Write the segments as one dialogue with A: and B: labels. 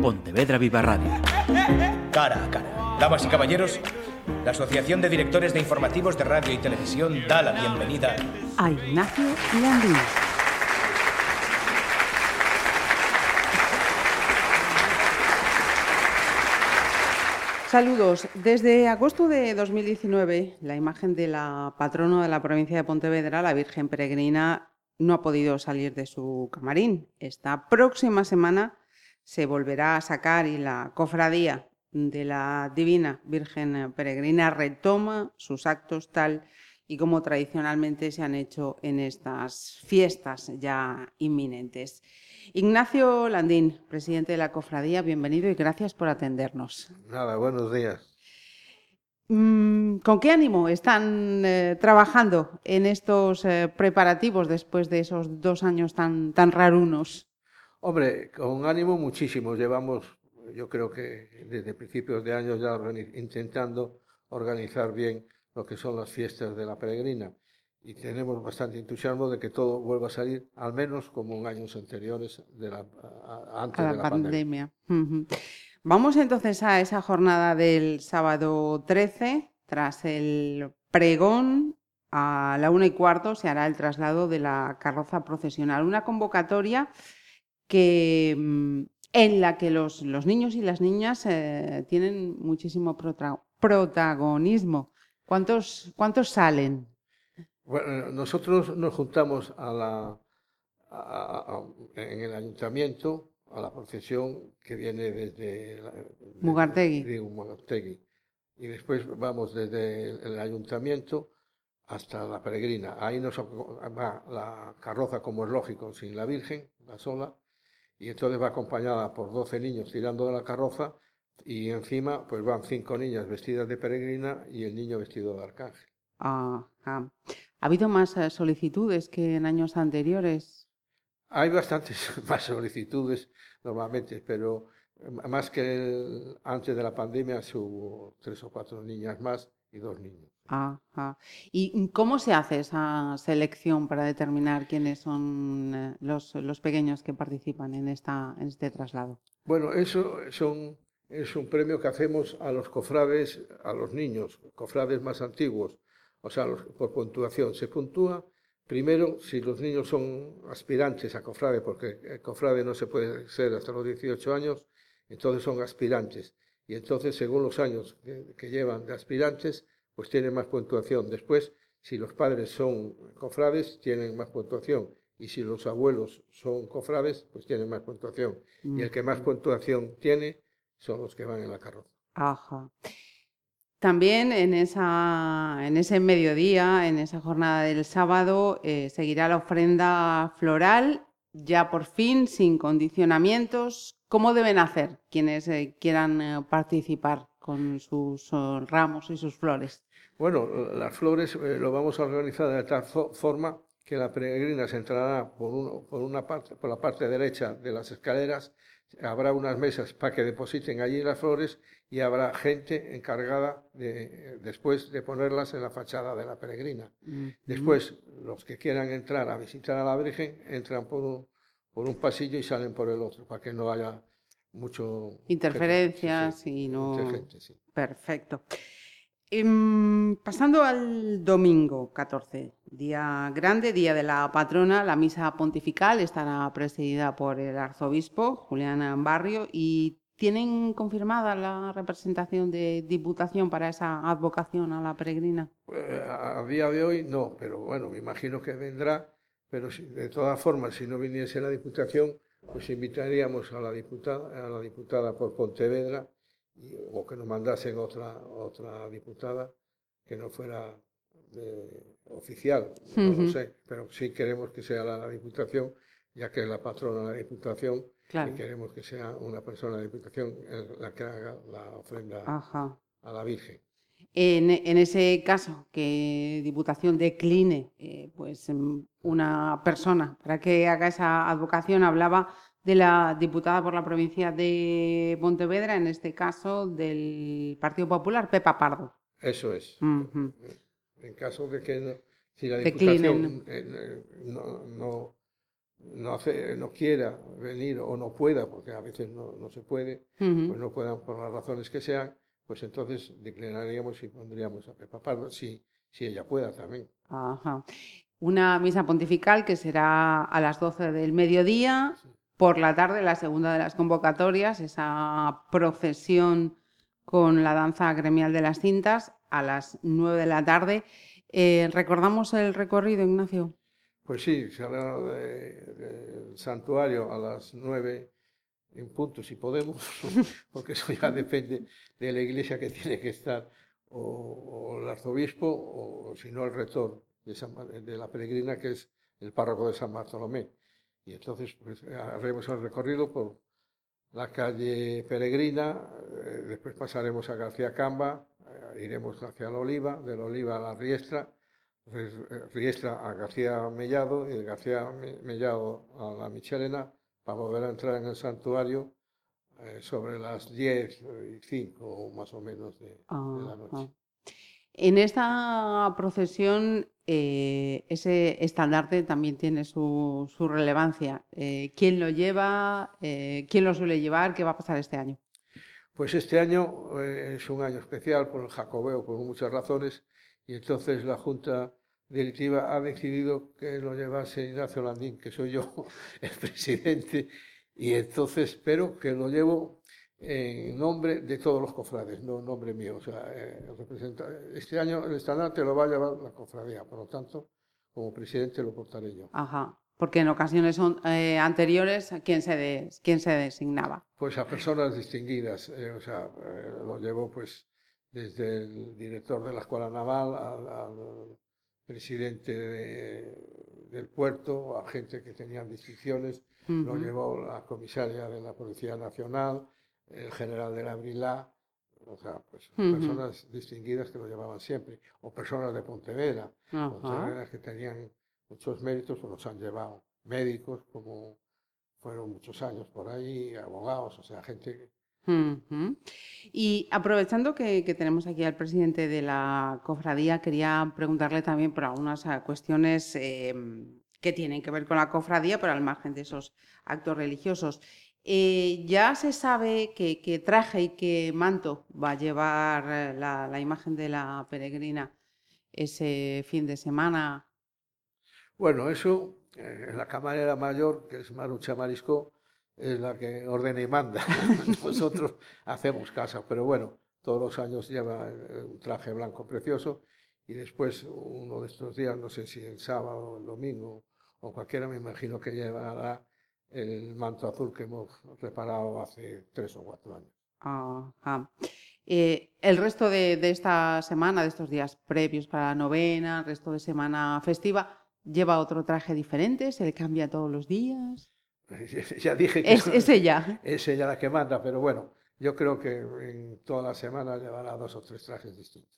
A: Pontevedra Viva Radio.
B: Cara a cara. Damas y caballeros, la Asociación de Directores de Informativos de Radio y Televisión da la bienvenida
C: a Ignacio Landín. Saludos. Desde agosto de 2019, la imagen de la patrona de la provincia de Pontevedra, la Virgen Peregrina, no ha podido salir de su camarín. Esta próxima semana se volverá a sacar y la cofradía de la Divina Virgen Peregrina retoma sus actos tal y como tradicionalmente se han hecho en estas fiestas ya inminentes. Ignacio Landín, presidente de la cofradía, bienvenido y gracias por atendernos.
D: Nada, buenos días.
C: Mm, ¿Con qué ánimo están eh, trabajando en estos eh, preparativos después de esos dos años tan, tan rarunos?
D: Hombre, con ánimo muchísimo. Llevamos, yo creo que desde principios de año ya intentando organizar bien lo que son las fiestas de la peregrina y tenemos bastante entusiasmo de que todo vuelva a salir, al menos como en años anteriores de la, antes de la pandemia.
C: Vamos entonces a esa jornada del sábado 13, tras el pregón. A la una y cuarto se hará el traslado de la carroza procesional, una convocatoria que, mm, en la que los, los niños y las niñas eh, tienen muchísimo protagonismo. ¿Cuántos, ¿Cuántos salen?
D: Bueno, nosotros nos juntamos a la, en el ayuntamiento a la procesión que viene desde
C: Mugartegui.
D: Y después vamos desde el ayuntamiento hasta la peregrina. Ahí nos va la carroza, como es lógico, sin la Virgen, la sola, y entonces va acompañada por 12 niños tirando de la carroza y encima pues van cinco niñas vestidas de peregrina y el niño vestido de arcángel.
C: ¿Ha habido más eh, solicitudes que en años anteriores?
D: Hay bastantes más solicitudes normalmente, pero eh, más que antes de la pandemia hubo tres o cuatro niñas más y dos niños.
C: ¿Y cómo se hace esa selección para determinar quiénes son eh, los, los pequeños que participan en, esta, en este traslado?
D: Bueno, eso son es un premio que hacemos a los cofrades, a los niños, cofrades más antiguos, o sea, por puntuación. Se puntúa primero si los niños son aspirantes a cofrade, porque el cofrade no se puede ser hasta los 18 años, entonces son aspirantes. Y entonces, según los años que, llevan de aspirantes, pues tienen más puntuación. Después, si los padres son cofrades, tienen más puntuación. Y si los abuelos son cofrades, pues tienen más puntuación. Y el que más puntuación tiene, son los que van en la carroza.
C: Ajá. También en, esa, en ese mediodía, en esa jornada del sábado, eh, seguirá la ofrenda floral, ya por fin, sin condicionamientos. ¿Cómo deben hacer quienes eh, quieran eh, participar con sus ramos y sus flores?
D: Bueno, las flores lo vamos a organizar de tal forma que la peregrina se entrará por, por, una parte, por la parte derecha de las escaleras habrá unas mesas para que depositen allí las flores y habrá gente encargada de, después de ponerlas en la fachada de la peregrina. Después, los que quieran entrar a visitar a la Virgen entran por un, por un pasillo y salen por el otro, para que no haya mucho...
C: Interferencias y no... Perfecto. Em, pasando al domingo 14, día grande, día de la patrona, la misa pontifical estará presidida por el arzobispo Julián Barrio y tienen confirmada la representación de diputación para esa advocación a la peregrina.
D: Pues, a día de hoy no, pero bueno, me imagino que vendrá, pero de todas formas, si no viniese la diputación, pues invitaríamos a la diputada, a la diputada por Pontevedra o que nos mandasen otra, otra diputada que no fuera oficial, no lo sé, pero sí queremos que sea la, Diputación, ya que es la patrona de la Diputación, y queremos que sea una persona de la Diputación la que haga la ofrenda a la Virgen.
C: En, en, ese caso, que Diputación decline eh, pues, una persona para que haga esa advocación, hablaba de la diputada por la provincia de Pontevedra, en este caso del Partido Popular, Pepa Pardo.
D: Eso es. En caso de que si la Diputación eh, no, no, hace, no quiera venir o no pueda, porque a veces no, no se puede, pues no puedan por las razones que sean, pues entonces declinaríamos y pondríamos a Pepa Pardo, si, si ella pueda también.
C: Ajá. Una misa pontifical que será a las 12 del mediodía. Por la tarde, la segunda de las convocatorias, esa procesión con la danza gremial de las cintas a las 9 de la tarde. Eh, ¿Recordamos el recorrido, Ignacio?
D: Pues sí, saldrá de- del santuario a las nueve en punto, si podemos, porque eso ya depende de la iglesia que tiene que estar, o, el arzobispo, o si no el rector de, la peregrina, que es el párroco de San Bartolomé. Y entonces pues, haremos el recorrido por la calle Peregrina, eh, después pasaremos a García Camba, eh, iremos hacia la Oliva, de la Oliva a la Riestra, Ries- eh, Riestra a García Mellado y de García Me- Mellado a la Michelena para volver a entrar en el santuario eh, sobre las 10 y 5 o más o menos de, de la noche.
C: En esta procesión, eh, ese estandarte también tiene su, su relevancia. Eh, ¿Quién lo lleva? ¿Quién lo suele llevar? ¿Qué va a pasar este año?
D: Pues este año es un año especial por el jacobeo, por muchas razones, y entonces la Junta Directiva ha decidido que lo llevase Ignacio Landín, que soy yo el presidente, y entonces, pero que lo llevo en nombre de todos los cofrades, no en nombre mío. O sea, eh, este año el estandarte lo va a llevar la cofradía, por lo tanto, como presidente lo portaré yo.
C: Ajá. Porque en ocasiones son- eh, anteriores, ¿quién se, de- quién se designaba?
D: Pues a personas distinguidas, eh, o sea, lo llevo pues desde el director de la Escuela Naval al, al presidente de- del puerto, a gente que tenían distinciones, lo llevó la comisaria de la Policía Nacional, el general de la Brila, o sea, pues personas distinguidas que lo llevaban siempre, o personas de Pontevedra. Pontevedra que tenían muchos méritos, pues los han llevado médicos, como fueron muchos años por ahí, abogados, o sea, gente
C: Y aprovechando que, tenemos aquí al presidente de la cofradía, quería preguntarle también por algunas ah, cuestiones eh, que tienen que ver con la cofradía, pero al margen de esos actos religiosos. Eh, ¿ya se sabe qué, traje y qué manto va a llevar eh, la, la imagen de la peregrina ese fin de semana?
D: Bueno, eso, eh, la camarera mayor, que es Marucha Marisco, es la que ordena y manda. Nosotros hacemos caso, pero bueno, todos los años lleva eh, un traje blanco precioso y después uno de estos días, no sé si el sábado o el domingo o cualquiera, me imagino que llevará el manto azul que hemos reparado hace tres o cuatro años.
C: Ajá. Eh, el resto de, de esta semana, de estos días previos para la novena, el resto de semana festiva, ¿lleva otro traje diferente? ¿Se le cambia todos los días?
D: ya dije que
C: Es, es ella.
D: es ella la que manda, pero bueno, yo creo que en toda la semana llevará dos o tres trajes distintos.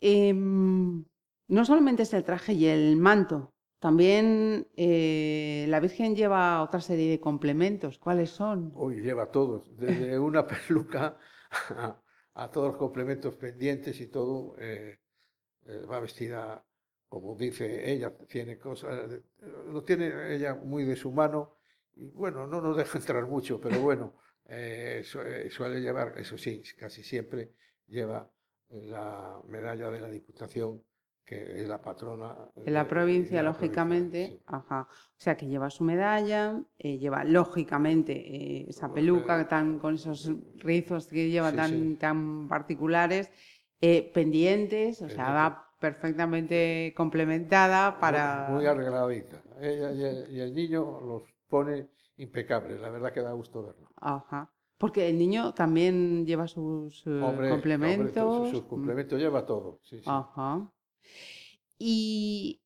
C: Em, no solamente es el traje y el manto, también eh, la Virgen lleva otra serie de complementos. ¿Cuáles son?
D: Uy, lleva todos, desde una peluca a, a todos los complementos pendientes y todo. eh, eh, va vestida, como dice ella, tiene cosas, lo tiene ella muy de su mano. Y bueno, no nos deja entrar mucho, pero bueno, eh, eh, suele llevar, eso sí, casi siempre lleva la medalla de la Diputación, que es la patrona.
C: En la
D: de-
C: provincia,
D: de la
C: lógicamente,
D: sí.
C: ajá. O sea que lleva su medalla, eh, lleva lógicamente eh, esa peluca tan con esos rizos que lleva
D: Sí,
C: tan,
D: sí.
C: tan particulares, pendientes, o sea, va perfectamente complementada
D: Muy-
C: para.
D: Muy, arregladita. Ella y el, y el niño los pone impecables, la verdad que da gusto verlo.
C: Ajá. Porque el niño también lleva sus eh,
D: hombre,
C: complementos.
D: sus complementos lleva todo. sí, sí.
C: Ajá. Y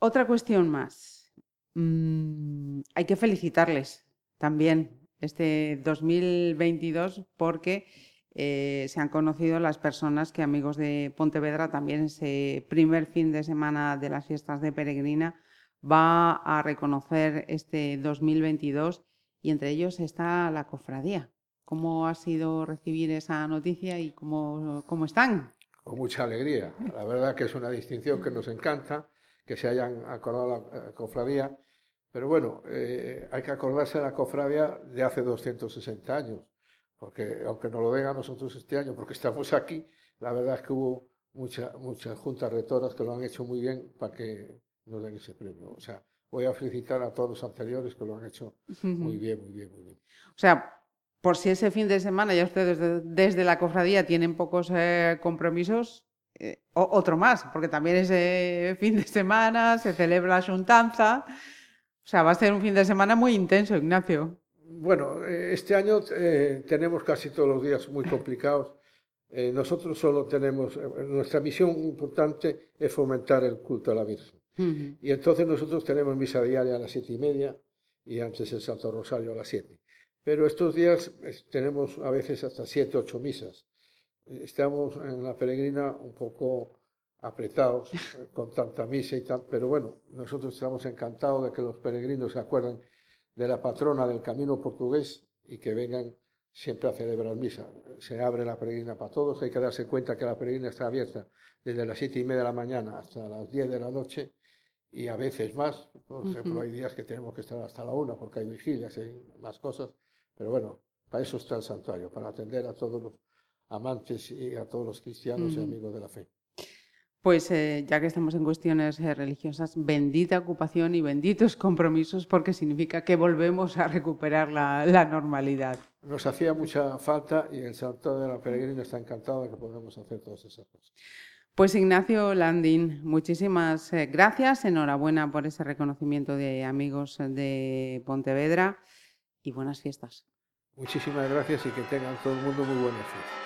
C: otra cuestión más. Mm, hay que felicitarles también este 2022 porque eh, se han conocido las personas que amigos de Pontevedra también ese primer fin de semana de las fiestas de Peregrina va a reconocer este 2022 y entre ellos está la cofradía. ¿Cómo ha sido recibir esa noticia y cómo, cómo están?
D: Con mucha alegría. La verdad que es una distinción que nos encanta, que se hayan acordado la cofradía, pero bueno, eh, hay que acordarse de la cofradía de hace 260 años, porque aunque no lo den a nosotros este año, porque estamos aquí, la verdad es que hubo muchas muchas juntas rectoras que lo han hecho muy bien para que nos den ese premio. O sea, voy a felicitar a todos los anteriores que lo han hecho muy bien, muy bien, muy bien.
C: O sea, por si ese fin de semana ya ustedes desde, la cofradía tienen pocos eh, compromisos, eh, otro más, porque también ese fin de semana se celebra la juntanza. O sea, va a ser un fin de semana muy intenso, Ignacio.
D: Bueno, eh, este año eh, tenemos casi todos los días muy complicados. Eh, nosotros solo tenemos, nuestra misión importante es fomentar el culto a la Virgen. Y entonces nosotros tenemos misa diaria a las siete y media y antes el Santo Rosario a las siete. Pero estos días tenemos a veces hasta siete, ocho misas. Estamos en la peregrina un poco apretados con tanta misa y tal, pero bueno, nosotros estamos encantados de que los peregrinos se acuerden de la patrona del camino portugués y que vengan siempre a celebrar misa. Se abre la peregrina para todos, hay que darse cuenta que la peregrina está abierta desde las siete y media de la mañana hasta las diez de la noche y a veces más. Por ejemplo, hay días que tenemos que estar hasta la una porque hay vigilias y más cosas, pero bueno, para eso está el santuario, para atender a todos los amantes y a todos los cristianos y amigos de la fe.
C: Pues eh, ya que estamos en cuestiones eh, religiosas, bendita ocupación y benditos compromisos porque significa que volvemos a recuperar la, normalidad.
D: Nos hacía mucha falta y el Santo de la Peregrina está encantado de que podamos hacer todas esas cosas.
C: Pues Ignacio Landín, muchísimas eh, gracias, enhorabuena por ese reconocimiento de amigos de Pontevedra y buenas fiestas.
D: Muchísimas gracias y que tengan todo el mundo muy buenas fiestas.